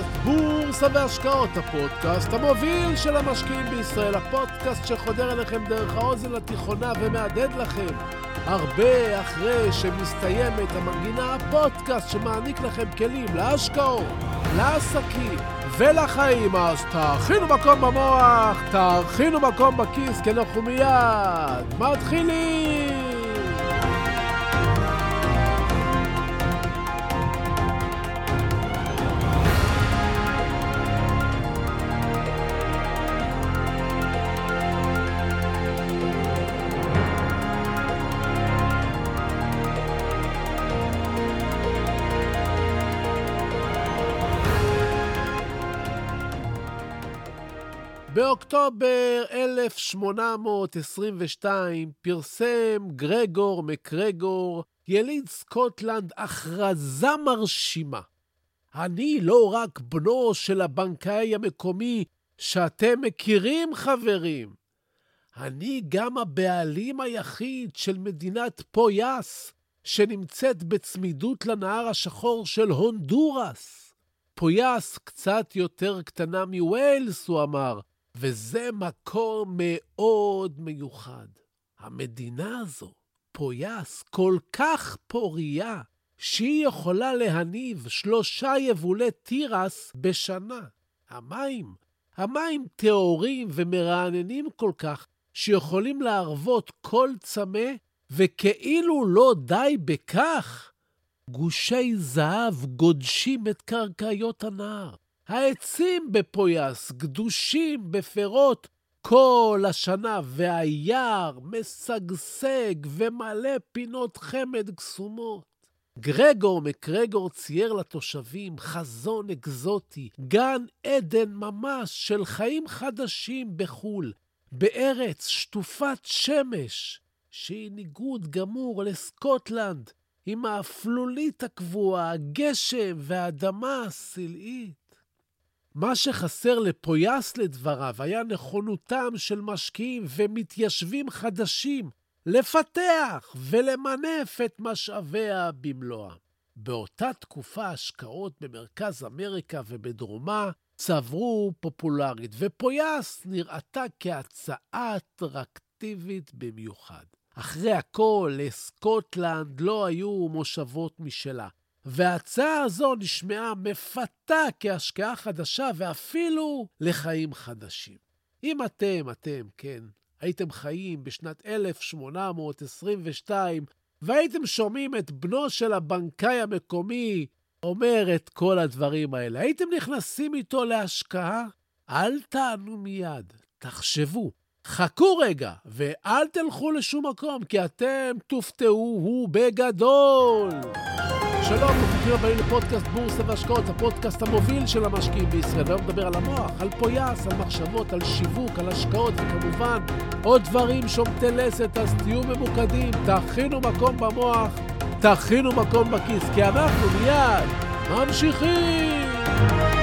לפודקאסט בורסה והשקעות, הפודקאסט המוביל של המשקיעים בישראל, הפודקאסט שחודר אליכם דרך האוזן התיכונה ומהדהד לכם הרבה אחרי שמסתיימת המנגינה, הפודקאסט שמעניק לכם כלים להשקעות, לעסקים ולחיים. אז תאכינו מקום במוח, תאכינו מקום בכיס, כי אנחנו מיד מתחילים! באוקטובר 1822 פרסם גרגור מקרגור, יליד סקוטלנד, הכרזה מרשימה. אני לא רק בנו של הבנקאי המקומי שאתם מכירים, חברים. אני גם הבעלים היחיד של מדינת פויאס, שנמצאת בצמידות לנהר השחור של הונדורס. פויאס קצת יותר קטנה מווילס, הוא אמר, וזה מקום מאוד מיוחד. המדינה הזו, פויאס, כל כך פוריה, שהיא יכולה להניב שלושה יבולי תירס בשנה. המים, המים טהורים ומרעננים כל כך, שיכולים להרוות כל צמא, וכאילו לא די בכך, גושי זהב גודשים את קרקעיות הנהר. העצים בפויאס גדושים בפירות כל השנה, והיער משגשג ומלא פינות חמד קסומות. גרגור מקרגור צייר לתושבים חזון אקזוטי, גן עדן ממש של חיים חדשים בחו"ל, בארץ שטופת שמש, שהיא ניגוד גמור לסקוטלנד, עם האפלולית הקבועה, הגשם והאדמה הסלעית. מה שחסר לפויאס לדבריו היה נכונותם של משקיעים ומתיישבים חדשים לפתח ולמנף את משאביה במלואם. באותה תקופה השקעות במרכז אמריקה ובדרומה צברו פופולרית, ופויאס נראתה כהצעה אטרקטיבית במיוחד. אחרי הכל, לסקוטלנד לא היו מושבות משלה. וההצעה הזו נשמעה מפתה כהשקעה חדשה ואפילו לחיים חדשים. אם אתם, אתם, כן, הייתם חיים בשנת 1822 והייתם שומעים את בנו של הבנקאי המקומי אומר את כל הדברים האלה, הייתם נכנסים איתו להשקעה? אל תענו מיד, תחשבו. חכו רגע, ואל תלכו לשום מקום, כי אתם תופתעו הוא בגדול. שלום, ברוכים הבאים לפודקאסט בורסה והשקעות, הפודקאסט המוביל של המשקיעים בישראל. היום נדבר על המוח, על פויאס, על מחשבות, על שיווק, על השקעות, וכמובן עוד דברים שומטי לסת, אז תהיו ממוקדים, תכינו מקום במוח, תכינו מקום בכיס, כי אנחנו מיד ממשיכים!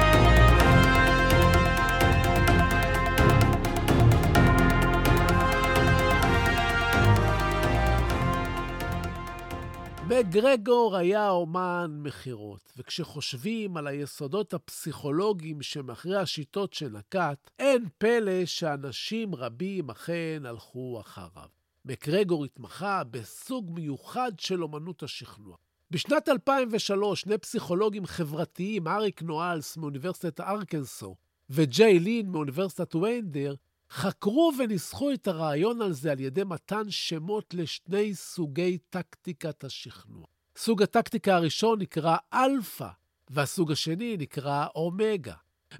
וגרגור היה אומן מכירות, וכשחושבים על היסודות הפסיכולוגיים שמאחורי השיטות שנקט, אין פלא שאנשים רבים אכן הלכו אחריו. מקרגור התמחה בסוג מיוחד של אומנות השכנוע. בשנת 2003, שני פסיכולוגים חברתיים, אריק נואלס מאוניברסיטת ארקנסו וג'יי לין מאוניברסיטת ויינדר, חקרו וניסחו את הרעיון על זה על ידי מתן שמות לשני סוגי טקטיקת השכנוע. סוג הטקטיקה הראשון נקרא אלפא, והסוג השני נקרא אומגה.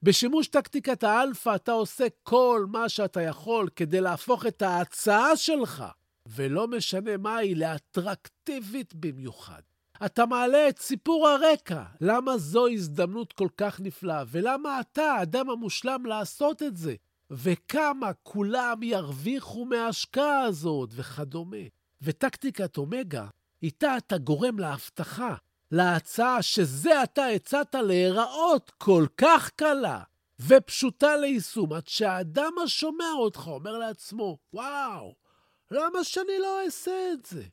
בשימוש טקטיקת האלפא אתה עושה כל מה שאתה יכול כדי להפוך את ההצעה שלך, ולא משנה מה היא, לאטרקטיבית במיוחד. אתה מעלה את סיפור הרקע, למה זו הזדמנות כל כך נפלאה, ולמה אתה האדם המושלם לעשות את זה. וכמה כולם ירוויחו מההשקעה הזאת, וכדומה. וטקטיקת אומגה, איתה אתה גורם להבטחה, להצעה שזה אתה הצעת להיראות כל כך קלה ופשוטה ליישום, עד שהאדם השומע אותך אומר לעצמו, וואו, למה שאני לא אעשה את זה?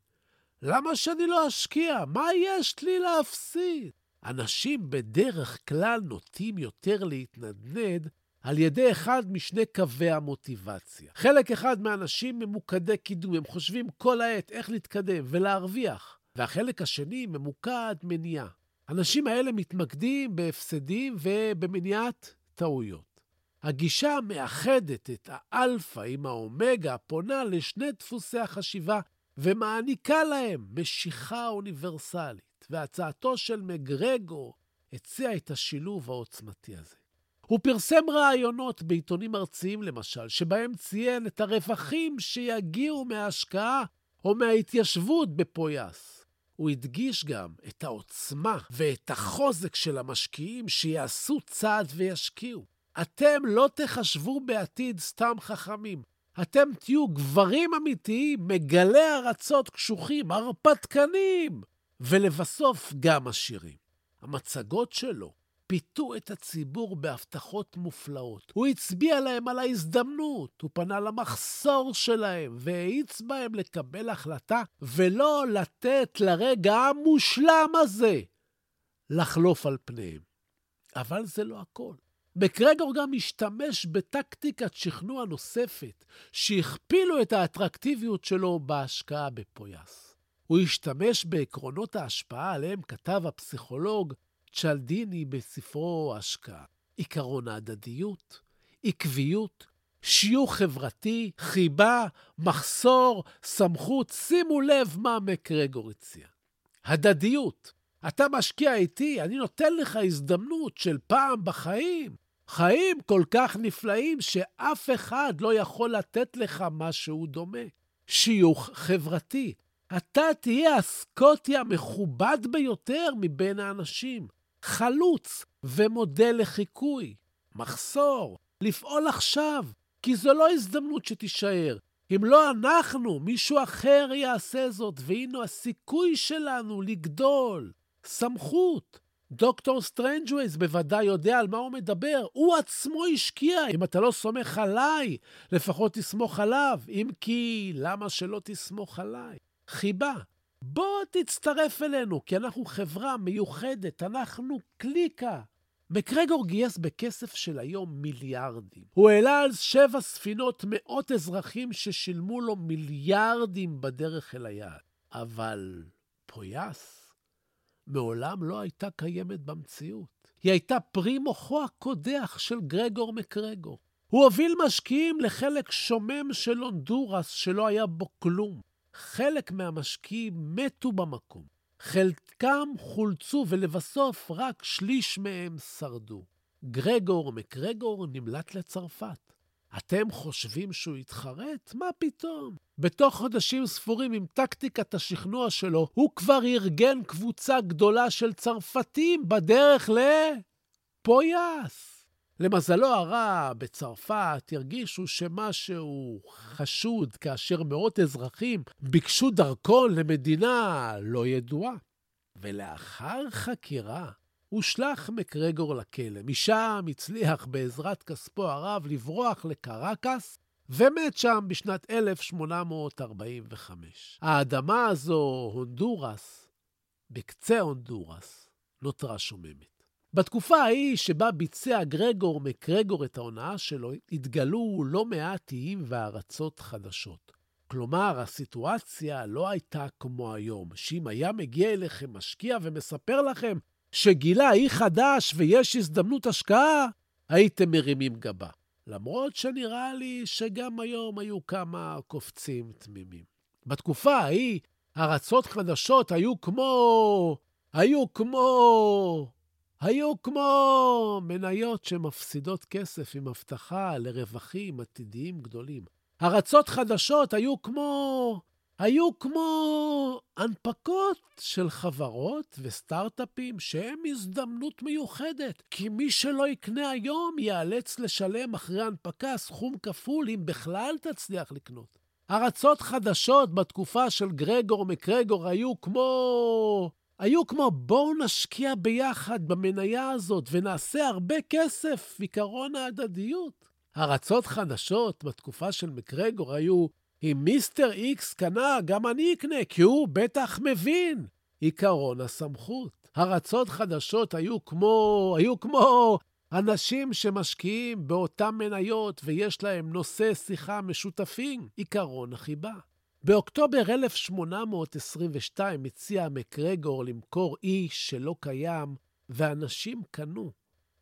למה שאני לא אשקיע? מה יש לי להפסיד? אנשים בדרך כלל נוטים יותר להתנדנד על ידי אחד משני קווי המוטיבציה. חלק אחד מהאנשים ממוקדי קידום, הם חושבים כל העת איך להתקדם ולהרוויח, והחלק השני ממוקד מניעה. האנשים האלה מתמקדים בהפסדים ובמניעת טעויות. הגישה המאחדת את האלפא עם האומגה פונה לשני דפוסי החשיבה ומעניקה להם משיכה אוניברסלית, והצעתו של מגרגור הציע את השילוב העוצמתי הזה. הוא פרסם רעיונות בעיתונים ארציים, למשל, שבהם ציין את הרווחים שיגיעו מההשקעה או מההתיישבות בפויאס. הוא הדגיש גם את העוצמה ואת החוזק של המשקיעים שיעשו צעד וישקיעו. אתם לא תחשבו בעתיד סתם חכמים. אתם תהיו גברים אמיתיים, מגלי ארצות קשוחים, הרפתקנים, ולבסוף גם עשירים. המצגות שלו פיתו את הציבור בהבטחות מופלאות. הוא הצביע להם על ההזדמנות, הוא פנה למחסור שלהם והאיץ בהם לקבל החלטה ולא לתת לרגע המושלם הזה לחלוף על פניהם. אבל זה לא הכל. מקרגור גם השתמש בטקטיקת שכנוע נוספת, שהכפילו את האטרקטיביות שלו בהשקעה בפויאס. הוא השתמש בעקרונות ההשפעה עליהם כתב הפסיכולוג צ'לדיני בספרו השקעה. עקרון ההדדיות, עקביות, שיוך חברתי, חיבה, מחסור, סמכות. שימו לב מה מקרגור הציע. הדדיות. אתה משקיע איתי, אני נותן לך הזדמנות של פעם בחיים. חיים כל כך נפלאים שאף אחד לא יכול לתת לך משהו דומה. שיוך חברתי. אתה תהיה הסקוטי המכובד ביותר מבין האנשים. חלוץ ומודל לחיקוי. מחסור, לפעול עכשיו, כי זו לא הזדמנות שתישאר. אם לא אנחנו, מישהו אחר יעשה זאת, והנה הסיכוי שלנו לגדול. סמכות. דוקטור סטרנג'ווייז בוודאי יודע על מה הוא מדבר. הוא עצמו השקיע. אם אתה לא סומך עליי, לפחות תסמוך עליו. אם כי, למה שלא תסמוך עליי? חיבה. בוא תצטרף אלינו, כי אנחנו חברה מיוחדת, אנחנו קליקה. מקרגור גייס בכסף של היום מיליארדים. הוא העלה על שבע ספינות מאות אזרחים ששילמו לו מיליארדים בדרך אל היעד. אבל פויאס מעולם לא הייתה קיימת במציאות. היא הייתה פרי מוחו הקודח של גרגור מקרגור. הוא הוביל משקיעים לחלק שומם של הונדורס שלא היה בו כלום. חלק מהמשקיעים מתו במקום, חלקם חולצו ולבסוף רק שליש מהם שרדו. גרגור מקרגור נמלט לצרפת. אתם חושבים שהוא יתחרט? מה פתאום? בתוך חודשים ספורים עם טקטיקת השכנוע שלו, הוא כבר ארגן קבוצה גדולה של צרפתים בדרך לפויאס. למזלו הרע, בצרפת הרגישו שמשהו חשוד כאשר מאות אזרחים ביקשו דרכון למדינה לא ידועה. ולאחר חקירה, הושלך מקרגור לכלא. משם הצליח בעזרת כספו הרב לברוח לקרקס, ומת שם בשנת 1845. האדמה הזו, הונדורס, בקצה הונדורס, נותרה שוממת. בתקופה ההיא שבה ביצע גרגור מקרגור את ההונאה שלו, התגלו לא מעט איים וארצות חדשות. כלומר, הסיטואציה לא הייתה כמו היום, שאם היה מגיע אליכם משקיע ומספר לכם שגילה אי חדש ויש הזדמנות השקעה, הייתם מרימים גבה. למרות שנראה לי שגם היום היו כמה קופצים תמימים. בתקופה ההיא, ארצות חדשות היו כמו... היו כמו... היו כמו מניות שמפסידות כסף עם הבטחה לרווחים עתידיים גדולים. ארצות חדשות היו כמו... היו כמו הנפקות של חברות וסטארט-אפים שהם הזדמנות מיוחדת, כי מי שלא יקנה היום ייאלץ לשלם אחרי הנפקה סכום כפול, אם בכלל תצליח לקנות. ארצות חדשות בתקופה של גרגור מקרגור היו כמו... היו כמו בואו נשקיע ביחד במניה הזאת ונעשה הרבה כסף, עקרון ההדדיות. ארצות חדשות בתקופה של מקרגור היו, אם מיסטר איקס קנה, גם אני אקנה, כי הוא בטח מבין, עקרון הסמכות. הרצות חדשות היו כמו, היו כמו אנשים שמשקיעים באותן מניות ויש להם נושא שיחה משותפים, עיקרון החיבה. באוקטובר 1822 הציע מקרגור למכור אי שלא קיים, ואנשים קנו.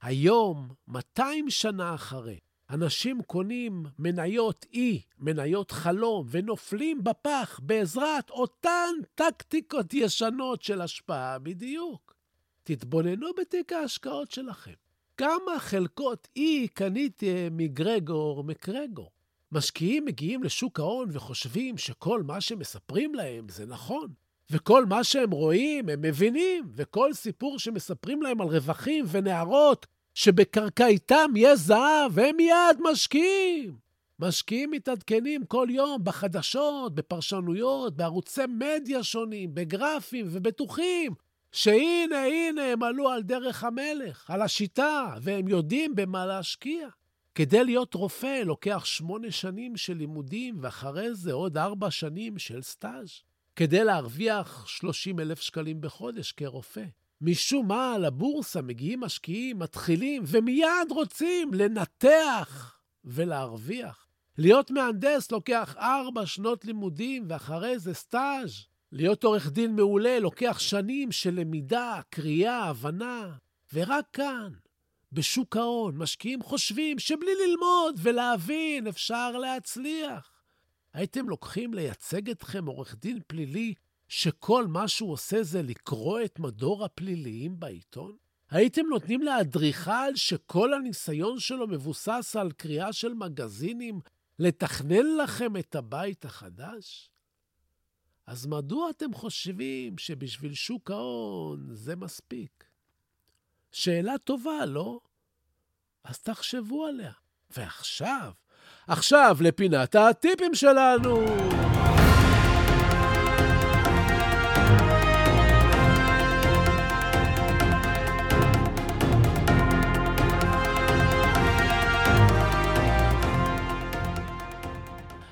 היום, 200 שנה אחרי, אנשים קונים מניות אי, מניות חלום, ונופלים בפח בעזרת אותן טקטיקות ישנות של השפעה בדיוק. תתבוננו בתיק ההשקעות שלכם. כמה חלקות אי קניתם מגרגור מקרגור? משקיעים מגיעים לשוק ההון וחושבים שכל מה שמספרים להם זה נכון. וכל מה שהם רואים, הם מבינים, וכל סיפור שמספרים להם על רווחים ונערות שבקרקעיתם יש זהב, הם מיד משקיעים. משקיעים מתעדכנים כל יום בחדשות, בפרשנויות, בערוצי מדיה שונים, בגרפים ובטוחים שהנה, הנה, הם עלו על דרך המלך, על השיטה, והם יודעים במה להשקיע. כדי להיות רופא לוקח שמונה שנים של לימודים, ואחרי זה עוד ארבע שנים של סטאז'. כדי להרוויח 30 אלף שקלים בחודש כרופא. משום מה, לבורסה מגיעים משקיעים, מתחילים, ומיד רוצים לנתח ולהרוויח. להיות מהנדס לוקח ארבע שנות לימודים, ואחרי זה סטאז'. להיות עורך דין מעולה לוקח שנים של למידה, קריאה, הבנה. ורק כאן, בשוק ההון, משקיעים חושבים שבלי ללמוד ולהבין אפשר להצליח. הייתם לוקחים לייצג אתכם עורך דין פלילי שכל מה שהוא עושה זה לקרוא את מדור הפליליים בעיתון? הייתם נותנים לאדריכל שכל הניסיון שלו מבוסס על קריאה של מגזינים לתכנן לכם את הבית החדש? אז מדוע אתם חושבים שבשביל שוק ההון זה מספיק? שאלה טובה, לא? אז תחשבו עליה. ועכשיו, עכשיו לפינת הטיפים שלנו.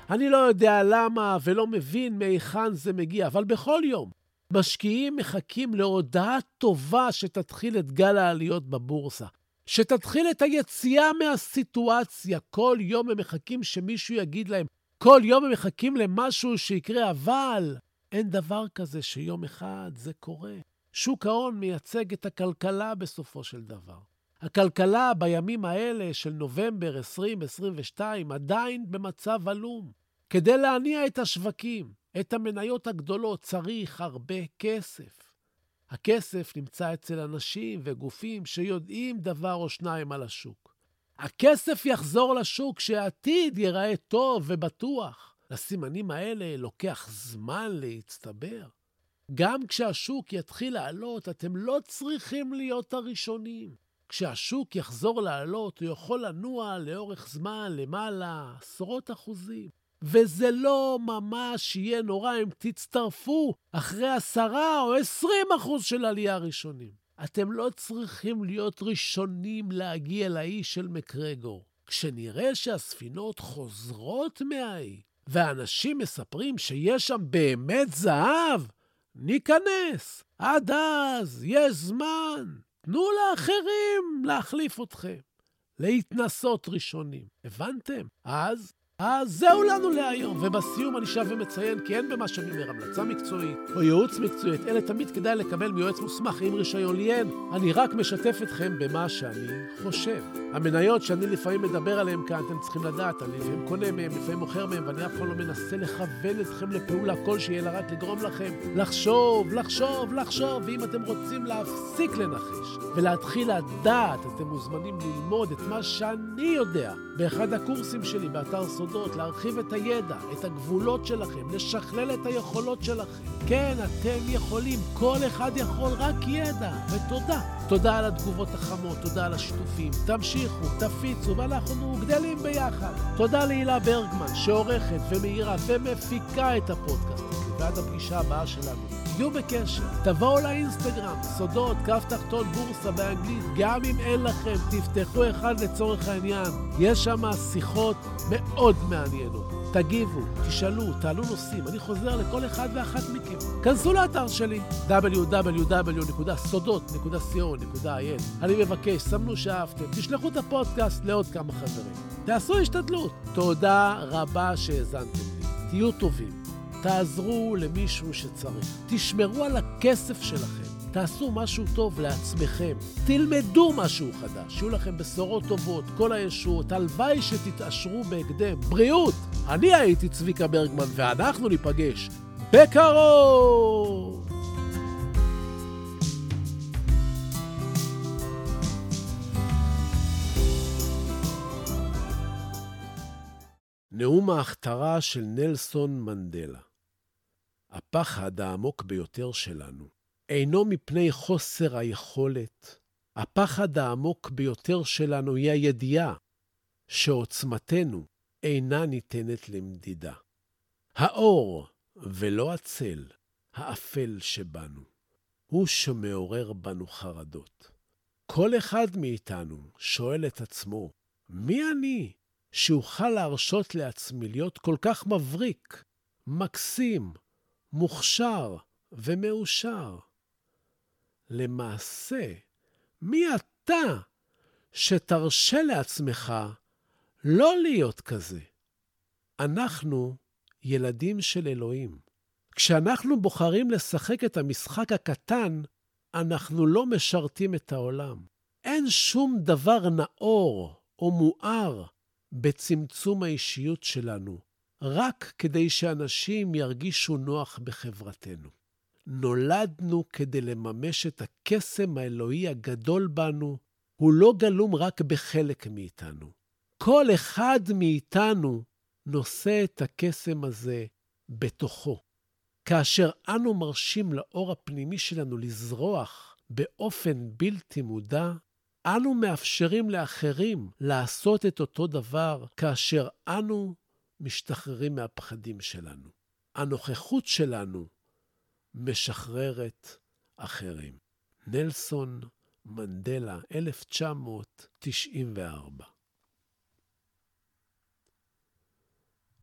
אני לא יודע למה ולא מבין מהיכן זה מגיע, אבל בכל יום משקיעים מחכים להודעה טובה שתתחיל את גל העליות בבורסה, שתתחיל את היציאה מהסיטואציה. כל יום הם מחכים שמישהו יגיד להם, כל יום הם מחכים למשהו שיקרה, אבל אין דבר כזה שיום אחד זה קורה. שוק ההון מייצג את הכלכלה בסופו של דבר. הכלכלה בימים האלה של נובמבר 2022 עדיין במצב עלום. כדי להניע את השווקים, את המניות הגדולות, צריך הרבה כסף. הכסף נמצא אצל אנשים וגופים שיודעים דבר או שניים על השוק. הכסף יחזור לשוק כשהעתיד ייראה טוב ובטוח. לסימנים האלה לוקח זמן להצטבר. גם כשהשוק יתחיל לעלות, אתם לא צריכים להיות הראשונים. כשהשוק יחזור לעלות, הוא יכול לנוע לאורך זמן למעלה עשרות אחוזים. וזה לא ממש יהיה נורא אם תצטרפו אחרי עשרה או עשרים אחוז של עלייה ראשונים. אתם לא צריכים להיות ראשונים להגיע לאי של מקרגור. כשנראה שהספינות חוזרות מהאי, ואנשים מספרים שיש שם באמת זהב, ניכנס. עד אז יש זמן. תנו לאחרים להחליף אתכם. להתנסות ראשונים. הבנתם? אז אז זהו לנו להיום, ובסיום אני שב ומציין כי אין במה שאני אומר המלצה מקצועית או ייעוץ מקצועי, אלה תמיד כדאי לקבל מיועץ מוסמך עם רישיון ליאן. אני רק משתף אתכם במה שאני חושב. המניות שאני לפעמים מדבר עליהן כאן, אתם צריכים לדעת, אני לפעמים קונה מהן, לפעמים מוכר מהן, ואני אף פעם לא מנסה לכוון אתכם לפעולה כלשהי, אלא רק לגרום לכם לחשוב, לחשוב, לחשוב, ואם אתם רוצים להפסיק לנחש ולהתחיל לדעת, אתם מוזמנים ללמוד את מה שאני יודע באחד הקורסים שלי באתר סוד. עבודות, להרחיב את הידע, את הגבולות שלכם, לשכלל את היכולות שלכם. כן, אתם יכולים, כל אחד יכול, רק ידע, ותודה. תודה על התגובות החמות, תודה על השיתופים. תמשיכו, תפיצו, ואנחנו גדלים ביחד. תודה להילה ברגמן, שעורכת ומאירה ומפיקה את הפודקאסט. ועד הפגישה הבאה שלנו. תהיו בקשר, תבואו לאינסטגרם, סודות, קו תחתון בורסה באנגלית, גם אם אין לכם, תפתחו אחד לצורך העניין. יש שם שיחות מאוד מעניינות. תגיבו, תשאלו, תעלו נושאים, אני חוזר לכל אחד ואחת מכם. כנסו לאתר שלי, www.sodot.co.il. אני מבקש, סמנו שאהבתם, תשלחו את הפודקאסט לעוד כמה חברים. תעשו השתדלות. תודה רבה שהאזנתם לי. תהיו טובים. תעזרו למישהו שצריך. תשמרו על הכסף שלכם. תעשו משהו טוב לעצמכם. תלמדו משהו חדש. שיהיו לכם בשורות טובות, כל הישועות. הלוואי שתתעשרו בהקדם. בריאות! אני הייתי צביקה ברגמן, ואנחנו ניפגש בקרוב! נאום ההכתרה של נלסון מנדלה. הפחד העמוק ביותר שלנו אינו מפני חוסר היכולת. הפחד העמוק ביותר שלנו היא הידיעה שעוצמתנו אינה ניתנת למדידה. האור ולא הצל, האפל שבנו, הוא שמעורר בנו חרדות. כל אחד מאיתנו שואל את עצמו, מי אני שאוכל להרשות לעצמי להיות כל כך מבריק, מקסים, מוכשר ומאושר? למעשה, מי אתה שתרשה לעצמך לא להיות כזה? אנחנו ילדים של אלוהים. כשאנחנו בוחרים לשחק את המשחק הקטן, אנחנו לא משרתים את העולם. אין שום דבר נאור או מואר בצמצום האישיות שלנו, רק כדי שאנשים ירגישו נוח בחברתנו. נולדנו כדי לממש את הקסם האלוהי הגדול בנו, הוא לא גלום רק בחלק מאיתנו. כל אחד מאיתנו נושא את הקסם הזה בתוכו. כאשר אנו מרשים לאור הפנימי שלנו לזרוח באופן בלתי מודע, אנו מאפשרים לאחרים לעשות את אותו דבר כאשר אנו משתחררים מהפחדים שלנו. הנוכחות שלנו משחררת אחרים. נלסון מנדלה, 1994